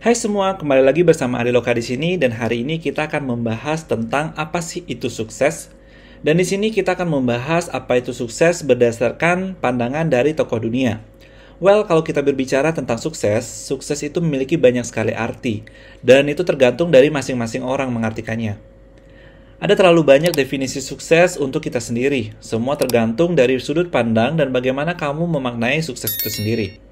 Hai semua, kembali lagi bersama Ari Loka di sini dan hari ini kita akan membahas tentang apa sih itu sukses. Dan di sini kita akan membahas apa itu sukses berdasarkan pandangan dari tokoh dunia. Well, kalau kita berbicara tentang sukses, sukses itu memiliki banyak sekali arti dan itu tergantung dari masing-masing orang mengartikannya. Ada terlalu banyak definisi sukses untuk kita sendiri. Semua tergantung dari sudut pandang dan bagaimana kamu memaknai sukses itu sendiri.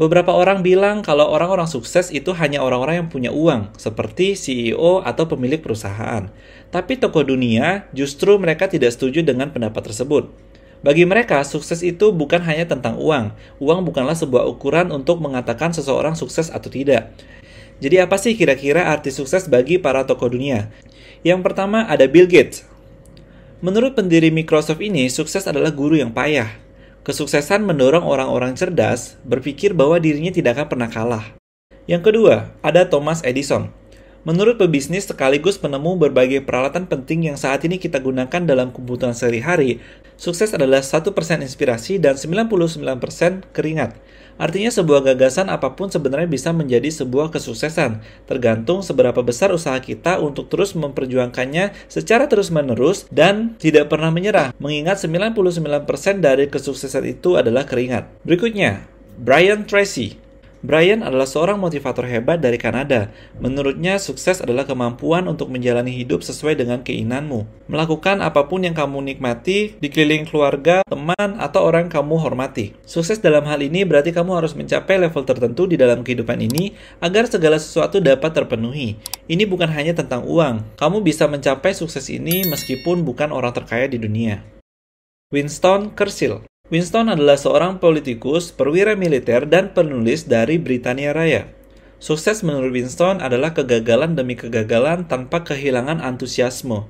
Beberapa orang bilang kalau orang-orang sukses itu hanya orang-orang yang punya uang, seperti CEO atau pemilik perusahaan. Tapi tokoh dunia justru mereka tidak setuju dengan pendapat tersebut. Bagi mereka, sukses itu bukan hanya tentang uang. Uang bukanlah sebuah ukuran untuk mengatakan seseorang sukses atau tidak. Jadi apa sih kira-kira arti sukses bagi para tokoh dunia? Yang pertama ada Bill Gates. Menurut pendiri Microsoft ini, sukses adalah guru yang payah. Kesuksesan mendorong orang-orang cerdas berpikir bahwa dirinya tidak akan pernah kalah. Yang kedua, ada Thomas Edison. Menurut pebisnis sekaligus penemu berbagai peralatan penting yang saat ini kita gunakan dalam kebutuhan sehari-hari, sukses adalah 1% inspirasi dan 99% keringat. Artinya sebuah gagasan apa pun sebenarnya bisa menjadi sebuah kesuksesan, tergantung seberapa besar usaha kita untuk terus memperjuangkannya secara terus-menerus dan tidak pernah menyerah, mengingat 99% dari kesuksesan itu adalah keringat. Berikutnya, Brian Tracy Brian adalah seorang motivator hebat dari Kanada. Menurutnya, sukses adalah kemampuan untuk menjalani hidup sesuai dengan keinginanmu. Melakukan apa pun yang kamu nikmati, dikeliling keluarga, teman, atau orang yang kamu hormati. Sukses dalam hal ini berarti kamu harus mencapai level tertentu di dalam kehidupan ini agar segala sesuatu dapat terpenuhi. Ini bukan hanya tentang uang. Kamu bisa mencapai sukses ini meskipun bukan orang terkaya di dunia. Winston Churchill Winston adalah seorang politikus, perwira militer, dan penulis dari Britania Raya. Sukses menurut Winston adalah kegagalan demi kegagalan tanpa kehilangan antusiasme.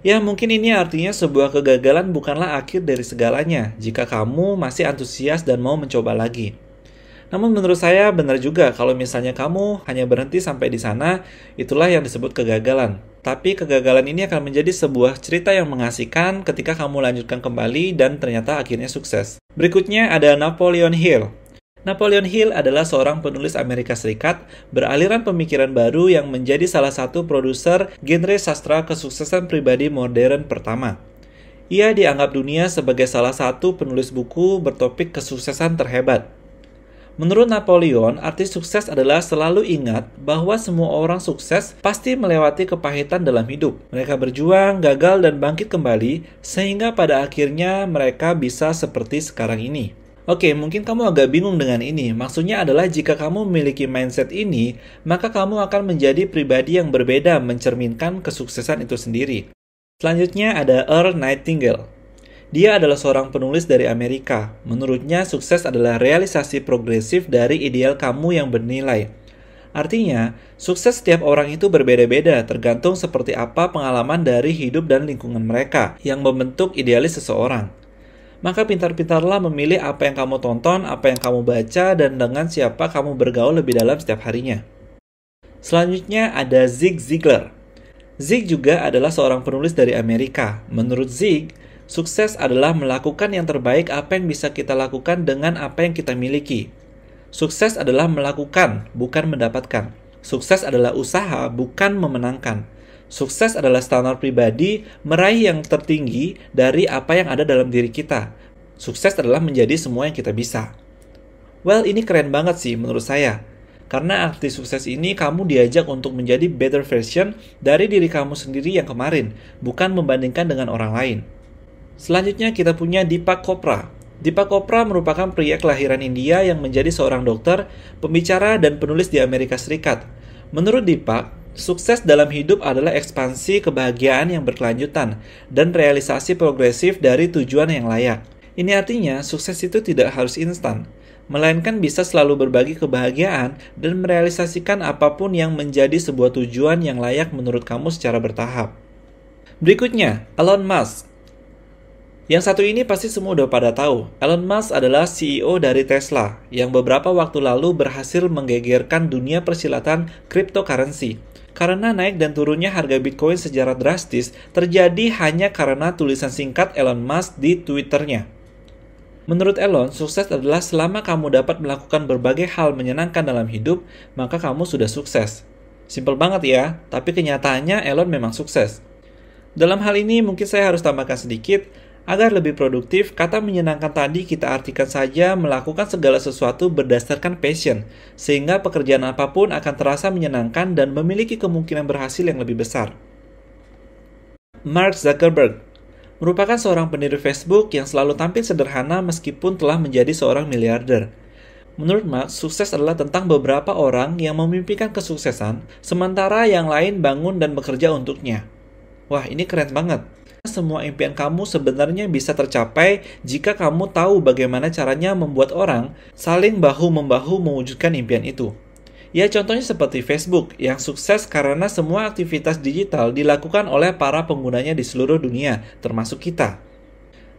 Ya, mungkin ini artinya sebuah kegagalan bukanlah akhir dari segalanya jika kamu masih antusias dan mau mencoba lagi. Namun menurut saya benar juga kalau misalnya kamu hanya berhenti sampai di sana, itulah yang disebut kegagalan. Tapi kegagalan ini akan menjadi sebuah cerita yang mengasihkan ketika kamu lanjutkan kembali dan ternyata akhirnya sukses. Berikutnya ada Napoleon Hill. Napoleon Hill adalah seorang penulis Amerika Serikat beraliran pemikiran baru yang menjadi salah satu produser genre sastra kesuksesan pribadi modern pertama. Ia dianggap dunia sebagai salah satu penulis buku bertopik kesuksesan terhebat. Menurut Napoleon, arti sukses adalah selalu ingat bahwa semua orang sukses pasti melewati kepahitan dalam hidup. Mereka berjuang, gagal, dan bangkit kembali, sehingga pada akhirnya mereka bisa seperti sekarang ini. Oke, mungkin kamu agak bingung dengan ini. Maksudnya adalah jika kamu memiliki mindset ini, maka kamu akan menjadi pribadi yang berbeda mencerminkan kesuksesan itu sendiri. Selanjutnya ada Earl Nightingale. Dia adalah seorang penulis dari Amerika. Menurutnya, sukses adalah realisasi progresif dari ideal kamu yang bernilai. Artinya, sukses setiap orang itu berbeda-beda, tergantung seperti apa pengalaman dari hidup dan lingkungan mereka yang membentuk idealis seseorang. Maka pintar-pintarlah memilih apa yang kamu tonton, apa yang kamu baca, dan dengan siapa kamu bergaul lebih dalam setiap harinya. Selanjutnya ada Zig Ziglar. Zig juga adalah seorang penulis dari Amerika. Menurut Zig, Sukses adalah melakukan yang terbaik apa yang bisa kita lakukan dengan apa yang kita miliki. Sukses adalah melakukan, bukan mendapatkan. Sukses adalah usaha, bukan memenangkan. Sukses adalah standar pribadi, meraih yang tertinggi dari apa yang ada dalam diri kita. Sukses adalah menjadi semua yang kita bisa. Well, ini keren banget sih menurut saya. Karena arti sukses ini kamu diajak untuk menjadi better version dari diri kamu sendiri yang kemarin, bukan membandingkan dengan orang lain. Selanjutnya kita punya Deepak Chopra. Deepak Chopra merupakan pria kelahiran India yang menjadi seorang dokter, pembicara, dan penulis di Amerika Serikat. Menurut Deepak, sukses dalam hidup adalah ekspansi kebahagiaan yang berkelanjutan dan realisasi progresif dari tujuan yang layak. Ini artinya sukses itu tidak harus instan, melainkan bisa selalu berbagi kebahagiaan dan merealisasikan apa pun yang menjadi sebuah tujuan yang layak menurut kamu secara bertahap. Berikutnya, Elon Musk yang satu ini pasti semua udah pada tahu. Elon Musk adalah CEO dari Tesla yang beberapa waktu lalu berhasil menggegerkan dunia persilatan cryptocurrency. Karena naik dan turunnya harga Bitcoin secara drastis terjadi hanya karena tulisan singkat Elon Musk di Twitternya. Menurut Elon, sukses adalah selama kamu dapat melakukan berbagai hal menyenangkan dalam hidup, maka kamu sudah sukses. Simpel banget ya, tapi kenyataannya Elon memang sukses. Dalam hal ini mungkin saya harus tambahkan sedikit, agar lebih produktif, kata menyenangkan tadi kita artikan saja melakukan segala sesuatu berdasarkan passion, sehingga pekerjaan apa pun akan terasa menyenangkan dan memiliki kemungkinan berhasil yang lebih besar. Mark Zuckerberg merupakan seorang pendiri Facebook yang selalu tampil sederhana meskipun telah menjadi seorang miliarder. Menurut Mark, sukses adalah tentang beberapa orang yang memimpikan kesuksesan, sementara yang lain bangun dan bekerja untuknya. Wah, ini keren banget. Semua impian kamu sebenarnya bisa tercapai jika kamu tahu bagaimana caranya membuat orang saling bahu-membahu mewujudkan impian itu. Ya contohnya seperti Facebook yang sukses karena semua aktivitas digital dilakukan oleh para penggunanya di seluruh dunia, termasuk kita.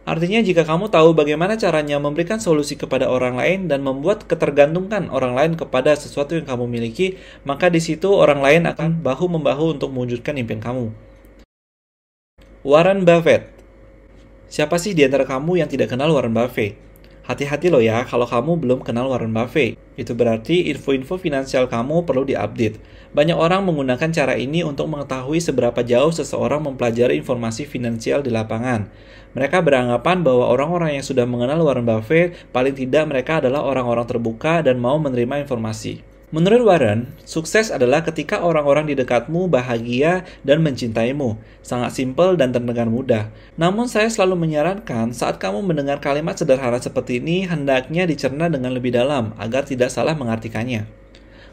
Artinya jika kamu tahu bagaimana caranya memberikan solusi kepada orang lain dan membuat ketergantungan orang lain kepada sesuatu yang kamu miliki, maka di situ orang lain akan bahu-membahu untuk mewujudkan impian kamu. Warren Buffett Siapa sih di antara kamu yang tidak kenal Warren Buffett? Hati-hati loh ya kalau kamu belum kenal Warren Buffett. Itu berarti info-info finansial kamu perlu diupdate. Banyak orang menggunakan cara ini untuk mengetahui seberapa jauh seseorang mempelajari informasi finansial di lapangan. Mereka beranggapan bahwa orang-orang yang sudah mengenal Warren Buffett paling tidak mereka adalah orang-orang terbuka dan mau menerima informasi. Menurut Warren, sukses adalah ketika orang-orang di dekatmu bahagia dan mencintaimu. Sangat simpel dan terdengar mudah. Namun saya selalu menyarankan saat kamu mendengar kalimat sederhana seperti ini, hendaknya dicerna dengan lebih dalam agar tidak salah mengartikannya.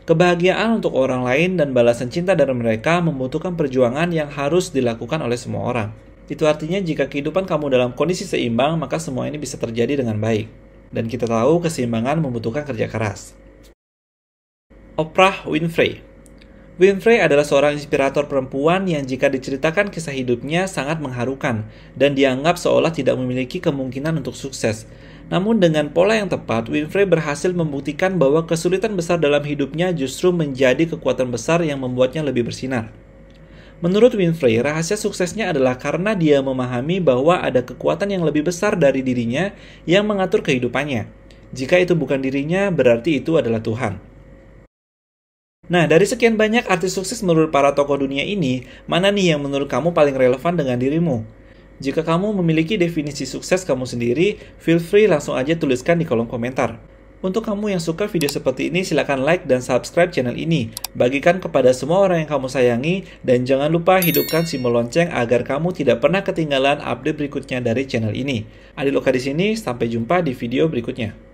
Kebahagiaan untuk orang lain dan balasan cinta dari mereka membutuhkan perjuangan yang harus dilakukan oleh semua orang. Itu artinya jika kehidupan kamu dalam kondisi seimbang, maka semua ini bisa terjadi dengan baik. Dan kita tahu keseimbangan membutuhkan kerja keras. Oprah Winfrey. Winfrey adalah seorang inspirator perempuan yang jika diceritakan kisah hidupnya sangat mengharukan dan dianggap seolah tidak memiliki kemungkinan untuk sukses. Namun dengan pola yang tepat, Winfrey berhasil membuktikan bahwa kesulitan besar dalam hidupnya justru menjadi kekuatan besar yang membuatnya lebih bersinar. Menurut Winfrey, rahasia suksesnya adalah karena dia memahami bahwa ada kekuatan yang lebih besar dari dirinya yang mengatur kehidupannya. Jika itu bukan dirinya, berarti itu adalah Tuhan. Nah, dari sekian banyak artis sukses menurut para tokoh dunia ini, mana nih yang menurut kamu paling relevan dengan dirimu? Jika kamu memiliki definisi sukses kamu sendiri, feel free langsung aja tuliskan di kolom komentar. Untuk kamu yang suka video seperti ini, silahkan like dan subscribe channel ini. Bagikan kepada semua orang yang kamu sayangi, dan jangan lupa hidupkan simbol lonceng agar kamu tidak pernah ketinggalan update berikutnya dari channel ini. Adi Loka di sini, sampai jumpa di video berikutnya.